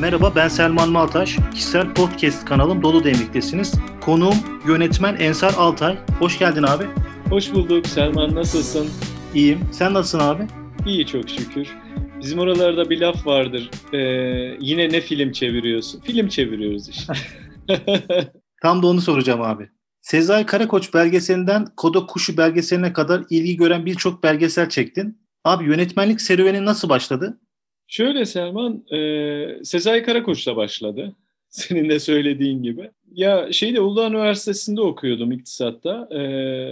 Merhaba ben Selman Maltaş. Kişisel podcast kanalım Dolu Demlik'tesiniz. Konuğum yönetmen Ensar Altay. Hoş geldin abi. Hoş bulduk Selman nasılsın? İyiyim. Sen nasılsın abi? İyi çok şükür. Bizim oralarda bir laf vardır. Ee, yine ne film çeviriyorsun? Film çeviriyoruz işte. Tam da onu soracağım abi. Sezai Karakoç belgeselinden Koda Kuşu belgeseline kadar ilgi gören birçok belgesel çektin. Abi yönetmenlik serüveni nasıl başladı? Şöyle Selman, e, Sezai Karakoç'la başladı. Senin de söylediğin gibi. Ya şeyde Uludağ Üniversitesi'nde okuyordum iktisatta. E,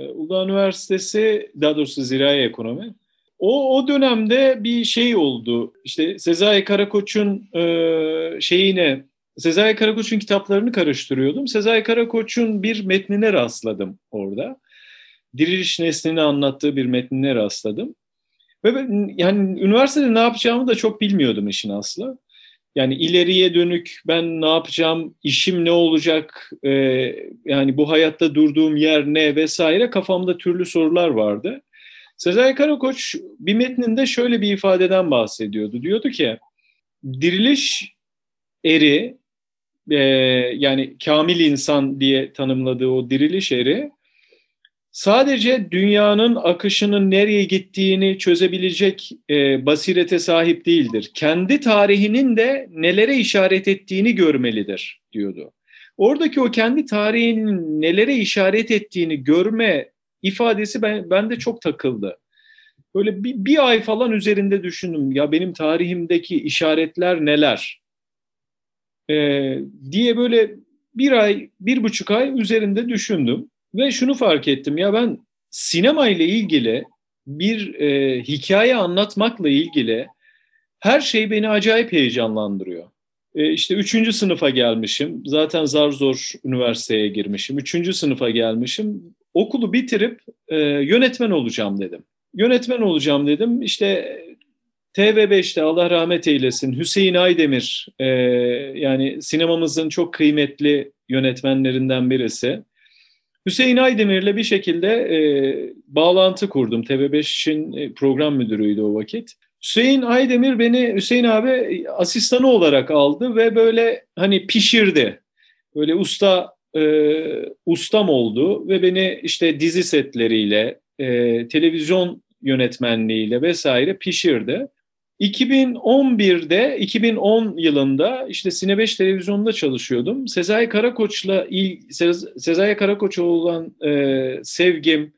Uludağ Üniversitesi, daha doğrusu zirai ekonomi. O, o dönemde bir şey oldu. İşte Sezai Karakoç'un e, şeyine, Sezai Karakoç'un kitaplarını karıştırıyordum. Sezai Karakoç'un bir metnine rastladım orada. Diriliş neslini anlattığı bir metnine rastladım. Ve ben, yani üniversitede ne yapacağımı da çok bilmiyordum işin aslı. Yani ileriye dönük ben ne yapacağım, işim ne olacak, e, yani bu hayatta durduğum yer ne vesaire kafamda türlü sorular vardı. Sezai Karakoç bir metninde şöyle bir ifadeden bahsediyordu. Diyordu ki diriliş eri e, yani kamil insan diye tanımladığı o diriliş eri sadece dünyanın akışının nereye gittiğini çözebilecek e, basirete sahip değildir. Kendi tarihinin de nelere işaret ettiğini görmelidir diyordu. Oradaki o kendi tarihinin nelere işaret ettiğini görme ifadesi ben, bende çok takıldı. Böyle bir, bir ay falan üzerinde düşündüm. Ya benim tarihimdeki işaretler neler? Ee, diye böyle bir ay, bir buçuk ay üzerinde düşündüm. Ve şunu fark ettim. Ya ben sinema ile ilgili bir e, hikaye anlatmakla ilgili her şey beni acayip heyecanlandırıyor. E, işte üçüncü sınıfa gelmişim. Zaten zar zor üniversiteye girmişim. Üçüncü sınıfa gelmişim. Okulu bitirip e, yönetmen olacağım dedim. Yönetmen olacağım dedim. İşte TV5'te Allah rahmet eylesin Hüseyin Aydemir e, yani sinemamızın çok kıymetli yönetmenlerinden birisi. Hüseyin Aydemir'le bir şekilde e, bağlantı kurdum. TV5'in e, program müdürüydü o vakit. Hüseyin Aydemir beni Hüseyin abi asistanı olarak aldı ve böyle hani pişirdi. Böyle usta e, ustam oldu ve beni işte dizi setleriyle, e, televizyon yönetmenliğiyle vesaire pişirdi. 2011'de, 2010 yılında işte Sine 5 televizyonda çalışıyordum. Sezai Karakoç'la Sezai Karakoç'a olan e, sevgim,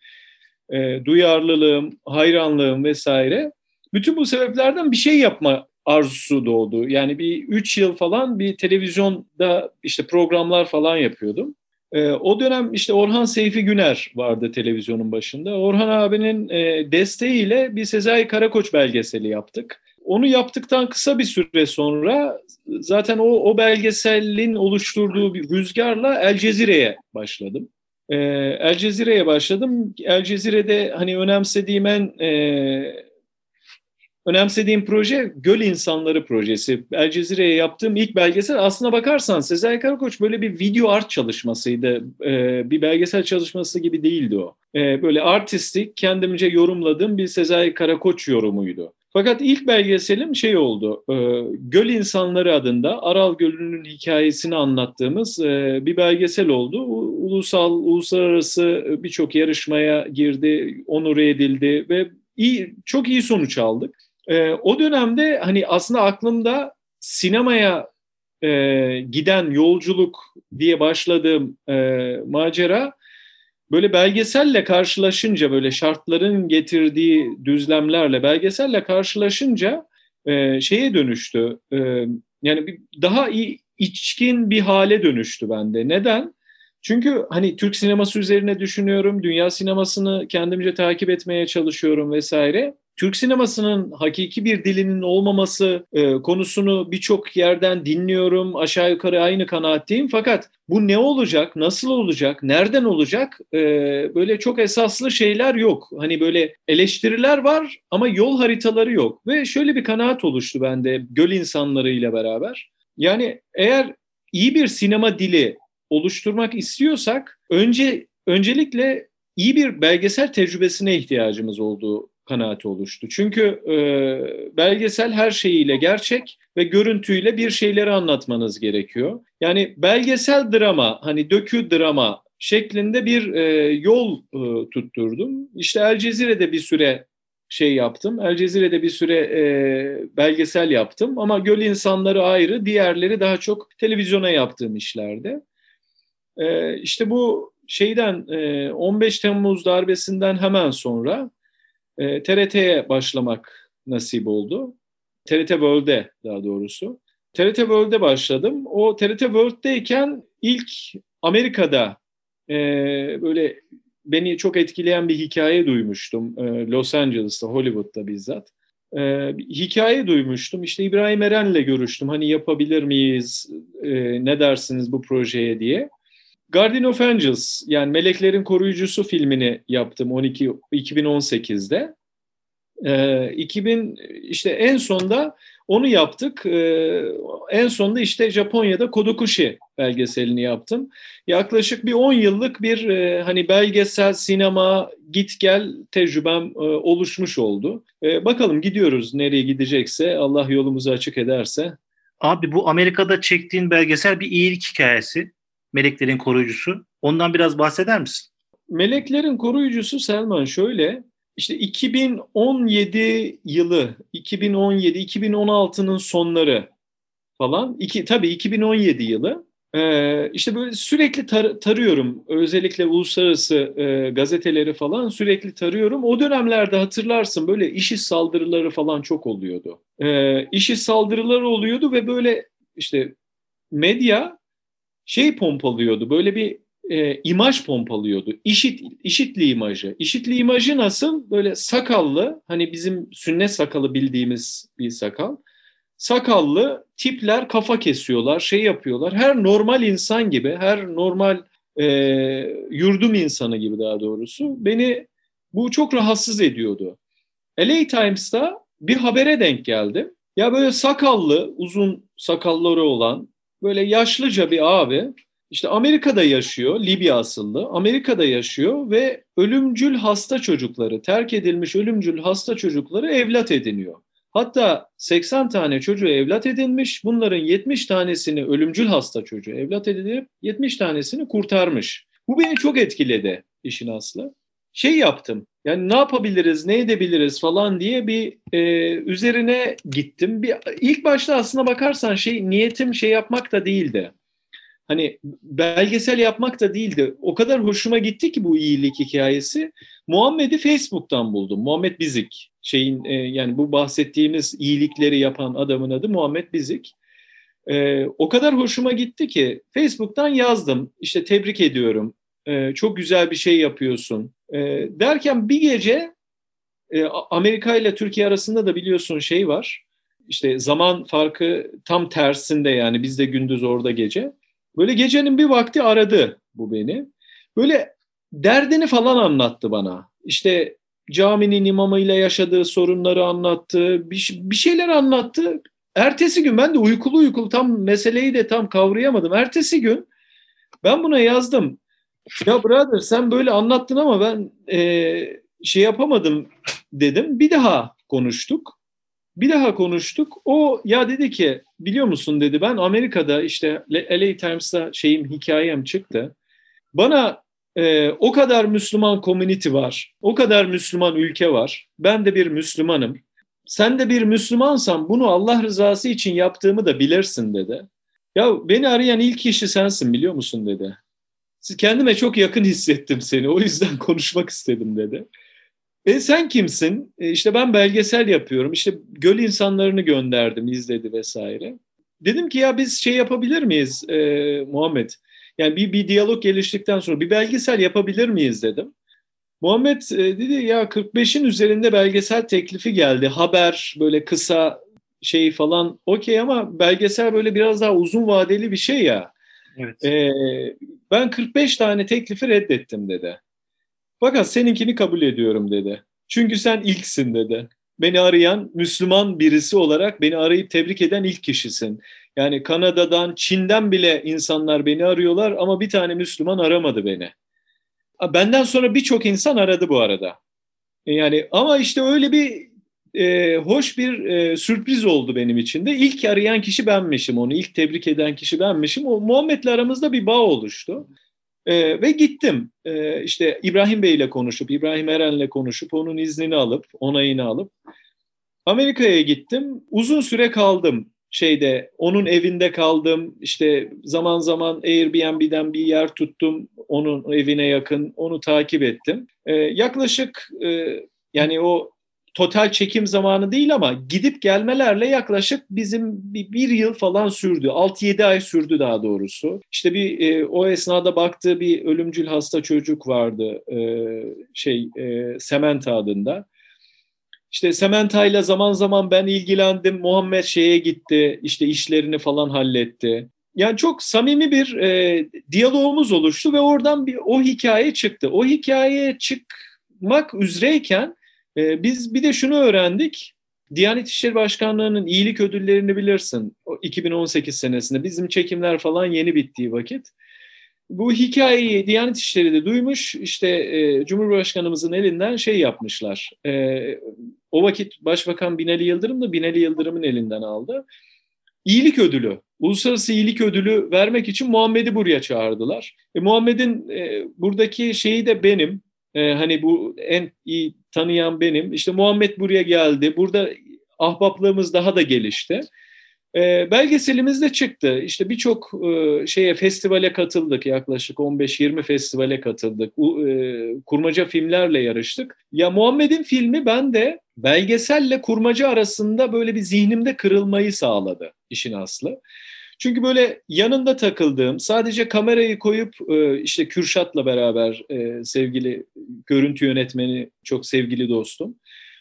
e, duyarlılığım, hayranlığım vesaire bütün bu sebeplerden bir şey yapma arzusu doğdu. Yani bir 3 yıl falan bir televizyonda işte programlar falan yapıyordum. E, o dönem işte Orhan Seyfi Güner vardı televizyonun başında. Orhan abinin e, desteğiyle bir Sezai Karakoç belgeseli yaptık. Onu yaptıktan kısa bir süre sonra zaten o, o belgeselin oluşturduğu bir rüzgarla El Cezire'ye başladım. Ee, El Cezire'ye başladım. El Cezire'de hani önemsediğim en e, önemsediğim proje Göl İnsanları projesi. El Cezire'ye yaptığım ilk belgesel aslına bakarsan Sezai Karakoç böyle bir video art çalışmasıydı. Ee, bir belgesel çalışması gibi değildi o. Ee, böyle artistik kendimce yorumladığım bir Sezai Karakoç yorumuydu. Fakat ilk belgeselim şey oldu, e, Göl İnsanları adında Aral Gölü'nün hikayesini anlattığımız e, bir belgesel oldu. Ulusal, uluslararası birçok yarışmaya girdi, onur edildi ve iyi, çok iyi sonuç aldık. E, o dönemde hani aslında aklımda sinemaya giden yolculuk diye başladığım macera böyle belgeselle karşılaşınca böyle şartların getirdiği düzlemlerle belgeselle karşılaşınca e, şeye dönüştü. E, yani bir, daha iyi içkin bir hale dönüştü bende. Neden? Çünkü hani Türk sineması üzerine düşünüyorum, dünya sinemasını kendimce takip etmeye çalışıyorum vesaire. Türk sinemasının hakiki bir dilinin olmaması e, konusunu birçok yerden dinliyorum. Aşağı yukarı aynı kanaatteyim. Fakat bu ne olacak, nasıl olacak, nereden olacak e, böyle çok esaslı şeyler yok. Hani böyle eleştiriler var ama yol haritaları yok. Ve şöyle bir kanaat oluştu bende göl insanlarıyla beraber. Yani eğer iyi bir sinema dili oluşturmak istiyorsak önce öncelikle iyi bir belgesel tecrübesine ihtiyacımız olduğu kanaati oluştu. Çünkü e, belgesel her şeyiyle gerçek ve görüntüyle bir şeyleri anlatmanız gerekiyor. Yani belgesel drama, hani dökü drama şeklinde bir e, yol e, tutturdum. İşte El Cezire'de bir süre şey yaptım. El Cezire'de bir süre e, belgesel yaptım ama Göl insanları ayrı, diğerleri daha çok televizyona yaptığım işlerde. E, işte bu şeyden e, 15 Temmuz darbesinden hemen sonra e, TRT'ye başlamak nasip oldu. TRT World'e daha doğrusu. TRT World'e başladım. O TRT World'deyken ilk Amerika'da e, böyle beni çok etkileyen bir hikaye duymuştum. E, Los Angeles'ta, Hollywood'da bizzat. E, hikaye duymuştum. İşte İbrahim Eren'le görüştüm. Hani yapabilir miyiz, e, ne dersiniz bu projeye diye. Guardian of Angels yani Meleklerin Koruyucusu filmini yaptım 12 2018'de. Ee, 2000 işte en sonda onu yaptık. Ee, en sonda işte Japonya'da Kodokushi belgeselini yaptım. Yaklaşık bir 10 yıllık bir e, hani belgesel, sinema, git gel tecrübem e, oluşmuş oldu. E, bakalım gidiyoruz nereye gidecekse Allah yolumuzu açık ederse. Abi bu Amerika'da çektiğin belgesel bir iyilik hikayesi. Meleklerin koruyucusu. Ondan biraz bahseder misin? Meleklerin koruyucusu Selman şöyle. İşte 2017 yılı, 2017-2016'nın sonları falan. İki, tabii 2017 yılı. Ee, işte böyle sürekli tar- tarıyorum. Özellikle uluslararası e, gazeteleri falan sürekli tarıyorum. O dönemlerde hatırlarsın böyle işi saldırıları falan çok oluyordu. Ee, işi saldırıları oluyordu ve böyle işte medya şey pompalıyordu. Böyle bir e, imaj pompalıyordu. İşit, işitli imajı. İşitli imajı nasıl? Böyle sakallı, hani bizim sünnet sakalı bildiğimiz bir sakal. Sakallı tipler kafa kesiyorlar, şey yapıyorlar. Her normal insan gibi, her normal e, yurdum insanı gibi daha doğrusu. Beni bu çok rahatsız ediyordu. LA Times'ta bir habere denk geldim. Ya böyle sakallı, uzun sakalları olan böyle yaşlıca bir abi işte Amerika'da yaşıyor, Libya asıllı. Amerika'da yaşıyor ve ölümcül hasta çocukları, terk edilmiş ölümcül hasta çocukları evlat ediniyor. Hatta 80 tane çocuğu evlat edinmiş. Bunların 70 tanesini ölümcül hasta çocuğu evlat edinip 70 tanesini kurtarmış. Bu beni çok etkiledi işin aslı. Şey yaptım. Yani ne yapabiliriz, ne edebiliriz falan diye bir e, üzerine gittim. Bir ilk başta aslına bakarsan şey niyetim şey yapmak da değildi hani belgesel yapmak da değildi. O kadar hoşuma gitti ki bu iyilik hikayesi. Muhammed'i Facebook'tan buldum. Muhammed Bizik. Şeyin e, yani bu bahsettiğimiz iyilikleri yapan adamın adı Muhammed Bizik. E, o kadar hoşuma gitti ki Facebook'tan yazdım. İşte tebrik ediyorum. E, çok güzel bir şey yapıyorsun. E, derken bir gece e, Amerika ile Türkiye arasında da biliyorsun şey var. İşte zaman farkı tam tersinde yani bizde gündüz orada gece. Böyle gecenin bir vakti aradı bu beni. Böyle derdini falan anlattı bana. İşte caminin imamıyla yaşadığı sorunları anlattı. Bir, bir şeyler anlattı. Ertesi gün ben de uykulu uykulu tam meseleyi de tam kavrayamadım. Ertesi gün ben buna yazdım. Ya brother sen böyle anlattın ama ben e, şey yapamadım dedim. Bir daha konuştuk. Bir daha konuştuk. O ya dedi ki biliyor musun dedi ben Amerika'da işte LA Times'ta şeyim hikayem çıktı. Bana e, o kadar Müslüman community var. O kadar Müslüman ülke var. Ben de bir Müslümanım. Sen de bir Müslümansan bunu Allah rızası için yaptığımı da bilirsin dedi. Ya beni arayan ilk kişi sensin biliyor musun dedi. Kendime çok yakın hissettim seni. O yüzden konuşmak istedim dedi. E sen kimsin? E işte ben belgesel yapıyorum. İşte göl insanlarını gönderdim, izledi vesaire. Dedim ki ya biz şey yapabilir miyiz e, Muhammed? Yani bir, bir diyalog geliştikten sonra bir belgesel yapabilir miyiz dedim. Muhammed e, dedi ya 45'in üzerinde belgesel teklifi geldi. Haber böyle kısa şey falan okey ama belgesel böyle biraz daha uzun vadeli bir şey ya. Evet. E, ben 45 tane teklifi reddettim dedi. Fakat seninkini kabul ediyorum dedi. Çünkü sen ilksin dedi. Beni arayan Müslüman birisi olarak beni arayıp tebrik eden ilk kişisin. Yani Kanada'dan, Çin'den bile insanlar beni arıyorlar ama bir tane Müslüman aramadı beni. Benden sonra birçok insan aradı bu arada. Yani ama işte öyle bir e, hoş bir e, sürpriz oldu benim için de. İlk arayan kişi benmişim onu, ilk tebrik eden kişi benmişim. O Muhammed'le aramızda bir bağ oluştu. E, ve gittim. E, işte İbrahim Bey ile konuşup, İbrahim Eren'le konuşup, onun iznini alıp, onayını alıp Amerika'ya gittim. Uzun süre kaldım şeyde onun evinde kaldım. İşte zaman zaman Airbnb'den bir yer tuttum. Onun evine yakın. Onu takip ettim. Ee, yaklaşık e, yani o total çekim zamanı değil ama gidip gelmelerle yaklaşık bizim bir, bir yıl falan sürdü. 6-7 ay sürdü daha doğrusu. İşte bir e, o esnada baktığı bir ölümcül hasta çocuk vardı e, şey e, Sementa adında. İşte Sementa'yla zaman zaman ben ilgilendim. Muhammed şeye gitti, işte işlerini falan halletti. Yani çok samimi bir e, diyalogumuz oluştu ve oradan bir o hikaye çıktı. O hikayeye çıkmak üzereyken e, biz bir de şunu öğrendik. Diyanet İşleri Başkanlığı'nın iyilik ödüllerini bilirsin. O 2018 senesinde bizim çekimler falan yeni bittiği vakit. Bu hikayeyi Diyanet İşleri de duymuş. İşte e, Cumhurbaşkanımızın elinden şey yapmışlar. E, o vakit Başbakan Binali Yıldırım da Binali Yıldırım'ın elinden aldı. İyilik ödülü, uluslararası iyilik ödülü vermek için Muhammed'i buraya çağırdılar. E, Muhammed'in e, buradaki şeyi de benim. E, hani bu en iyi tanıyan benim. İşte Muhammed buraya geldi. Burada ahbaplığımız daha da gelişti. E, belgeselimiz de çıktı. İşte birçok e, şeye festivale katıldık. Yaklaşık 15-20 festivale katıldık. U, e, kurmaca filmlerle yarıştık. Ya Muhammed'in filmi ben de belgeselle kurmaca arasında böyle bir zihnimde kırılmayı sağladı işin aslı. Çünkü böyle yanında takıldığım, sadece kamerayı koyup e, işte Kürşat'la beraber e, sevgili görüntü yönetmeni, çok sevgili dostum.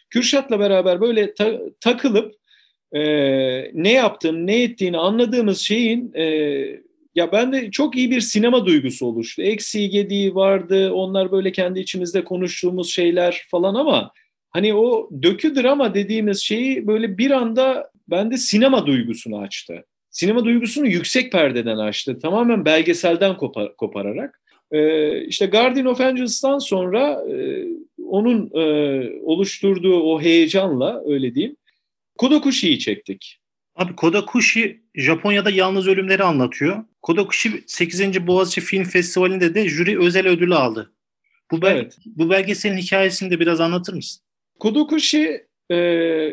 Kürşat'la beraber böyle ta- takılıp e, ne yaptığını, ne ettiğini anladığımız şeyin e, ya bende çok iyi bir sinema duygusu oluştu. Eksiği gediği vardı. Onlar böyle kendi içimizde konuştuğumuz şeyler falan ama hani o dökü drama dediğimiz şeyi böyle bir anda bende sinema duygusunu açtı. Sinema duygusunu yüksek perdeden açtı. Tamamen belgeselden kopar, kopararak. Ee, işte Guardian of Angels'tan sonra e, onun e, oluşturduğu o heyecanla öyle diyeyim Kodakushi'yi çektik. Abi Kodakushi Japonya'da yalnız ölümleri anlatıyor. Kodakushi 8. Boğaziçi Film Festivali'nde de jüri özel ödülü aldı. Bu, bel evet. bu belgeselin hikayesini de biraz anlatır mısın? Kodakushi e,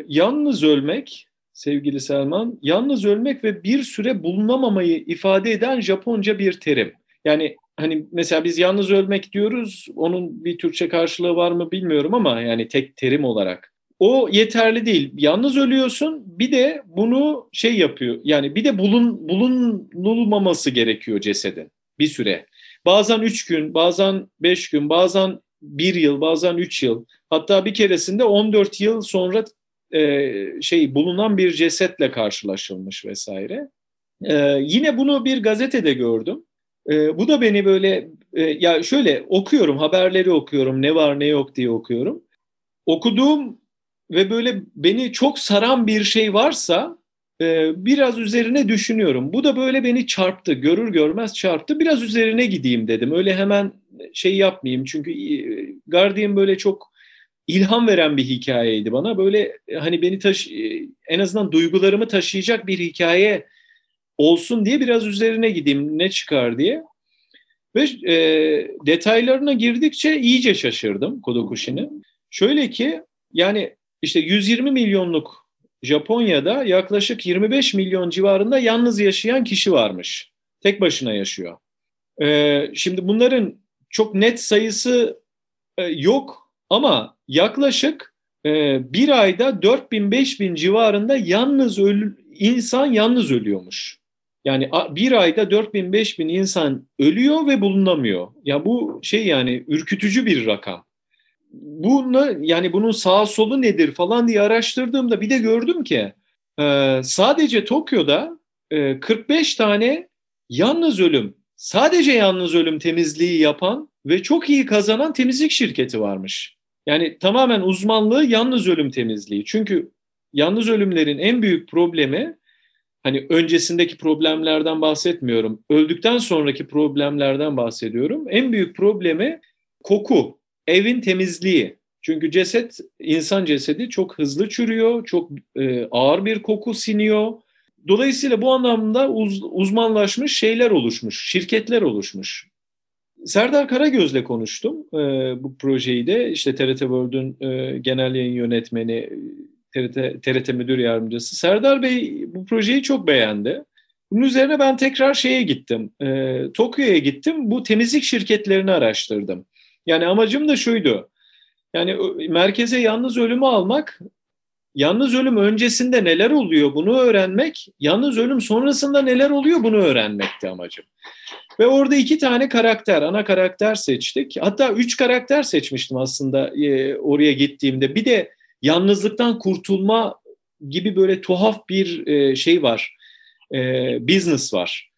yalnız ölmek sevgili Selman, yalnız ölmek ve bir süre bulunamamayı ifade eden Japonca bir terim. Yani hani mesela biz yalnız ölmek diyoruz, onun bir Türkçe karşılığı var mı bilmiyorum ama yani tek terim olarak o yeterli değil. Yalnız ölüyorsun bir de bunu şey yapıyor. Yani bir de bulun, bulunulmaması gerekiyor cesedin bir süre. Bazen üç gün, bazen beş gün, bazen bir yıl, bazen üç yıl. Hatta bir keresinde 14 yıl sonra e, şey bulunan bir cesetle karşılaşılmış vesaire. E, yine bunu bir gazetede gördüm. E, bu da beni böyle e, ya şöyle okuyorum haberleri okuyorum ne var ne yok diye okuyorum. Okuduğum ve böyle beni çok saran bir şey varsa e, biraz üzerine düşünüyorum. Bu da böyle beni çarptı. Görür görmez çarptı. Biraz üzerine gideyim dedim. Öyle hemen şey yapmayayım. Çünkü e, Guardian böyle çok ilham veren bir hikayeydi bana. Böyle hani beni taş e, en azından duygularımı taşıyacak bir hikaye olsun diye biraz üzerine gideyim ne çıkar diye. Ve e, detaylarına girdikçe iyice şaşırdım Kodokushi'nin. Şöyle ki yani işte 120 milyonluk Japonya'da yaklaşık 25 milyon civarında yalnız yaşayan kişi varmış. Tek başına yaşıyor. Ee, şimdi bunların çok net sayısı e, yok ama yaklaşık e, bir ayda 4000-5000 civarında yalnız ölü, insan yalnız ölüyormuş. Yani bir ayda 4000-5000 insan ölüyor ve bulunamıyor. Ya bu şey yani ürkütücü bir rakam bunu yani bunun sağ solu nedir falan diye araştırdığımda bir de gördüm ki e, sadece Tokyo'da 45 e, tane yalnız ölüm, sadece yalnız ölüm temizliği yapan ve çok iyi kazanan temizlik şirketi varmış. Yani tamamen uzmanlığı yalnız ölüm temizliği. Çünkü yalnız ölümlerin en büyük problemi hani öncesindeki problemlerden bahsetmiyorum. Öldükten sonraki problemlerden bahsediyorum. En büyük problemi koku evin temizliği. Çünkü ceset, insan cesedi çok hızlı çürüyor, çok e, ağır bir koku siniyor. Dolayısıyla bu anlamda uz, uzmanlaşmış şeyler oluşmuş, şirketler oluşmuş. Serdar Karagöz'le konuştum e, bu projeyi de. İşte TRT World'ün e, genel yayın yönetmeni, TRT, TRT Müdür Yardımcısı. Serdar Bey bu projeyi çok beğendi. Bunun üzerine ben tekrar şeye gittim, e, Tokyo'ya gittim. Bu temizlik şirketlerini araştırdım. Yani amacım da şuydu. Yani merkeze yalnız ölümü almak, yalnız ölüm öncesinde neler oluyor bunu öğrenmek, yalnız ölüm sonrasında neler oluyor bunu öğrenmekti amacım. Ve orada iki tane karakter, ana karakter seçtik. Hatta üç karakter seçmiştim aslında e, oraya gittiğimde. Bir de yalnızlıktan kurtulma gibi böyle tuhaf bir e, şey var, e, business var.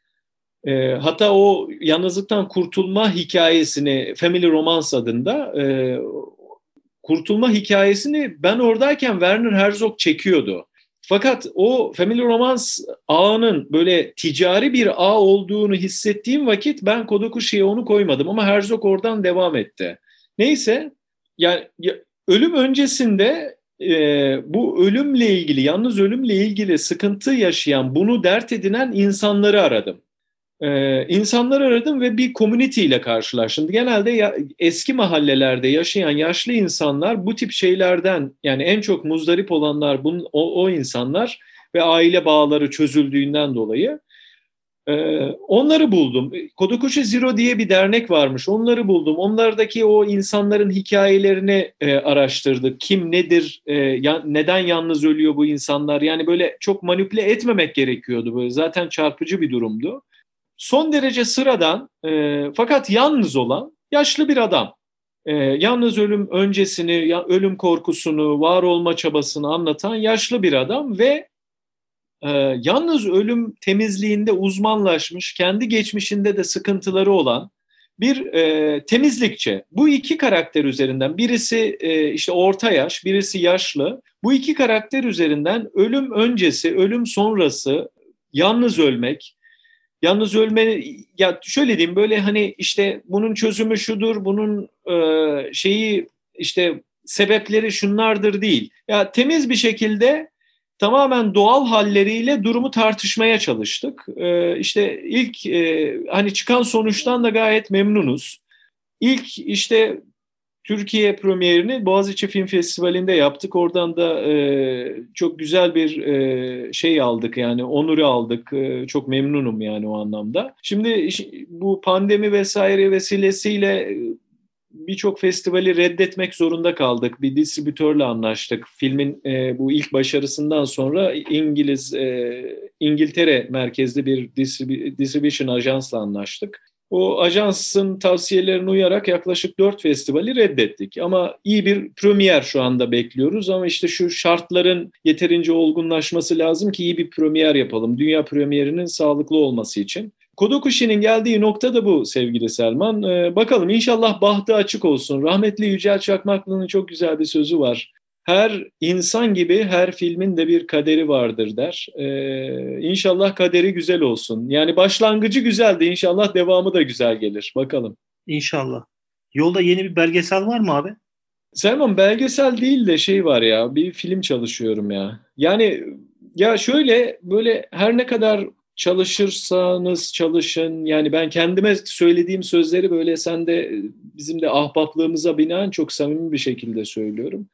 E, hatta o yalnızlıktan kurtulma hikayesini Family Romance adında e, kurtulma hikayesini ben oradayken Werner Herzog çekiyordu. Fakat o Family Romance ağının böyle ticari bir ağ olduğunu hissettiğim vakit ben Kodokuşi'ye onu koymadım ama Herzog oradan devam etti. Neyse yani ya, ölüm öncesinde e, bu ölümle ilgili, yalnız ölümle ilgili sıkıntı yaşayan, bunu dert edinen insanları aradım. Ee, insanlar aradım ve bir community ile karşılaştım. Genelde ya, eski mahallelerde yaşayan yaşlı insanlar bu tip şeylerden yani en çok muzdarip olanlar bunun, o, o insanlar ve aile bağları çözüldüğünden dolayı e, onları buldum. Kodokushi Zero diye bir dernek varmış. Onları buldum. Onlardaki o insanların hikayelerini e, araştırdık. Kim nedir? E, ya, neden yalnız ölüyor bu insanlar? Yani böyle çok manipüle etmemek gerekiyordu. Böyle zaten çarpıcı bir durumdu son derece sıradan e, fakat yalnız olan yaşlı bir adam. E, yalnız ölüm öncesini, ya, ölüm korkusunu, var olma çabasını anlatan yaşlı bir adam ve e, yalnız ölüm temizliğinde uzmanlaşmış, kendi geçmişinde de sıkıntıları olan bir e, temizlikçi. Bu iki karakter üzerinden birisi e, işte orta yaş, birisi yaşlı. Bu iki karakter üzerinden ölüm öncesi, ölüm sonrası, yalnız ölmek, Yalnız ölme ya şöyle diyeyim böyle hani işte bunun çözümü şudur, bunun e, şeyi işte sebepleri şunlardır değil. Ya temiz bir şekilde tamamen doğal halleriyle durumu tartışmaya çalıştık. E, işte ilk e, hani çıkan sonuçtan da gayet memnunuz. İlk işte Türkiye premierini Boğaziçi Film Festivali'nde yaptık. Oradan da e, çok güzel bir e, şey aldık yani onuru aldık. E, çok memnunum yani o anlamda. Şimdi bu pandemi vesaire vesilesiyle birçok festivali reddetmek zorunda kaldık. Bir distribütörle anlaştık. Filmin e, bu ilk başarısından sonra İngiliz e, İngiltere merkezli bir distribution ajansla anlaştık. O ajansın tavsiyelerine uyarak yaklaşık dört festivali reddettik. Ama iyi bir premier şu anda bekliyoruz. Ama işte şu şartların yeterince olgunlaşması lazım ki iyi bir premier yapalım. Dünya premierinin sağlıklı olması için. Kodokushi'nin geldiği nokta da bu sevgili Selman. Ee, bakalım inşallah bahtı açık olsun. Rahmetli Yücel Çakmaklı'nın çok güzel bir sözü var her insan gibi her filmin de bir kaderi vardır der. Ee, inşallah kaderi güzel olsun. Yani başlangıcı güzeldi. İnşallah devamı da güzel gelir. Bakalım. İnşallah. Yolda yeni bir belgesel var mı abi? Selman belgesel değil de şey var ya bir film çalışıyorum ya. Yani ya şöyle böyle her ne kadar çalışırsanız çalışın yani ben kendime söylediğim sözleri böyle sen de bizim de ahbaplığımıza binaen çok samimi bir şekilde söylüyorum.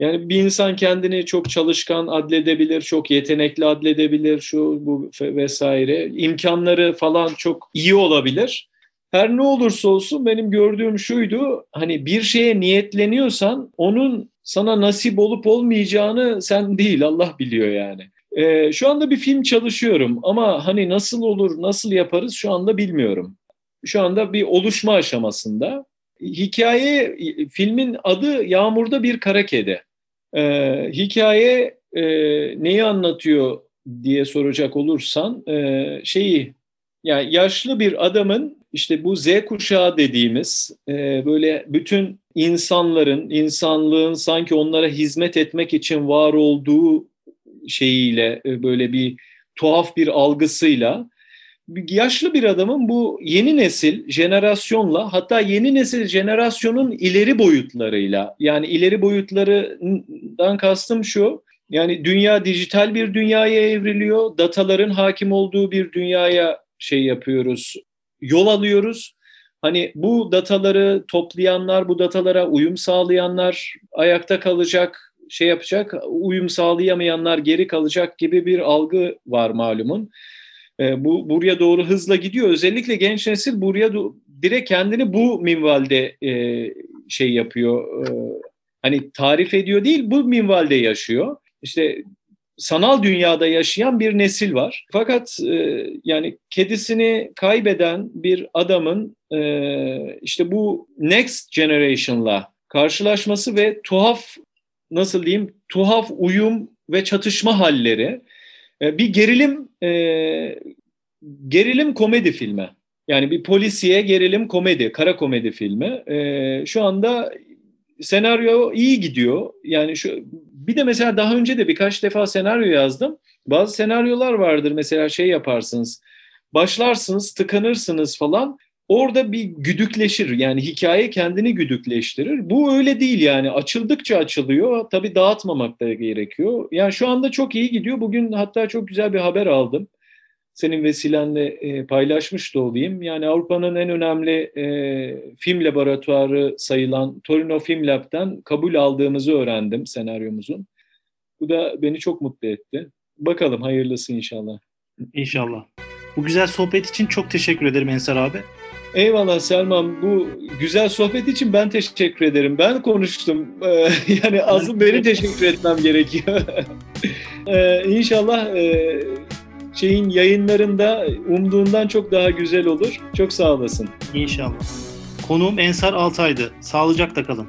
Yani bir insan kendini çok çalışkan adledebilir, çok yetenekli adledebilir, şu bu vesaire. İmkanları falan çok iyi olabilir. Her ne olursa olsun benim gördüğüm şuydu. Hani bir şeye niyetleniyorsan onun sana nasip olup olmayacağını sen değil Allah biliyor yani. Ee, şu anda bir film çalışıyorum ama hani nasıl olur, nasıl yaparız şu anda bilmiyorum. Şu anda bir oluşma aşamasında. Hikaye, filmin adı Yağmurda Bir Kara Kedi. E, hikaye e, neyi anlatıyor diye soracak olursan e, şeyi yani yaşlı bir adamın işte bu Z kuşağı dediğimiz e, böyle bütün insanların, insanlığın sanki onlara hizmet etmek için var olduğu şeyiyle e, böyle bir tuhaf bir algısıyla yaşlı bir adamın bu yeni nesil jenerasyonla hatta yeni nesil jenerasyonun ileri boyutlarıyla yani ileri boyutlarından kastım şu yani dünya dijital bir dünyaya evriliyor. Dataların hakim olduğu bir dünyaya şey yapıyoruz. Yol alıyoruz. Hani bu dataları toplayanlar, bu datalara uyum sağlayanlar ayakta kalacak, şey yapacak, uyum sağlayamayanlar geri kalacak gibi bir algı var malumun. E, bu buraya doğru hızla gidiyor. Özellikle genç nesil buraya direkt kendini bu minvalde e, şey yapıyor. E, hani tarif ediyor değil, bu minvalde yaşıyor. İşte sanal dünyada yaşayan bir nesil var. Fakat e, yani kedisini kaybeden bir adamın e, işte bu next generation'la karşılaşması ve tuhaf nasıl diyeyim tuhaf uyum ve çatışma halleri e, bir gerilim e, gerilim komedi filmi. Yani bir polisiye gerilim komedi, kara komedi filmi. E, şu anda senaryo iyi gidiyor. Yani şu bir de mesela daha önce de birkaç defa senaryo yazdım. Bazı senaryolar vardır mesela şey yaparsınız. Başlarsınız, tıkanırsınız falan. Orada bir güdükleşir. Yani hikaye kendini güdükleştirir. Bu öyle değil yani. Açıldıkça açılıyor. Tabii dağıtmamak da gerekiyor. Yani şu anda çok iyi gidiyor. Bugün hatta çok güzel bir haber aldım senin vesilenle e, paylaşmış da olayım. Yani Avrupa'nın en önemli e, film laboratuvarı sayılan Torino Film Lab'den kabul aldığımızı öğrendim senaryomuzun. Bu da beni çok mutlu etti. Bakalım hayırlısı inşallah. İnşallah. Bu güzel sohbet için çok teşekkür ederim Ensar abi. Eyvallah Selman. Bu güzel sohbet için ben teşekkür ederim. Ben konuştum. Ee, yani asıl benim teşekkür etmem gerekiyor. ee, inşallah e, şeyin yayınlarında umduğundan çok daha güzel olur. Çok sağ olasın. İnşallah. Konuğum Ensar Altay'dı. Sağlıcakla kalın.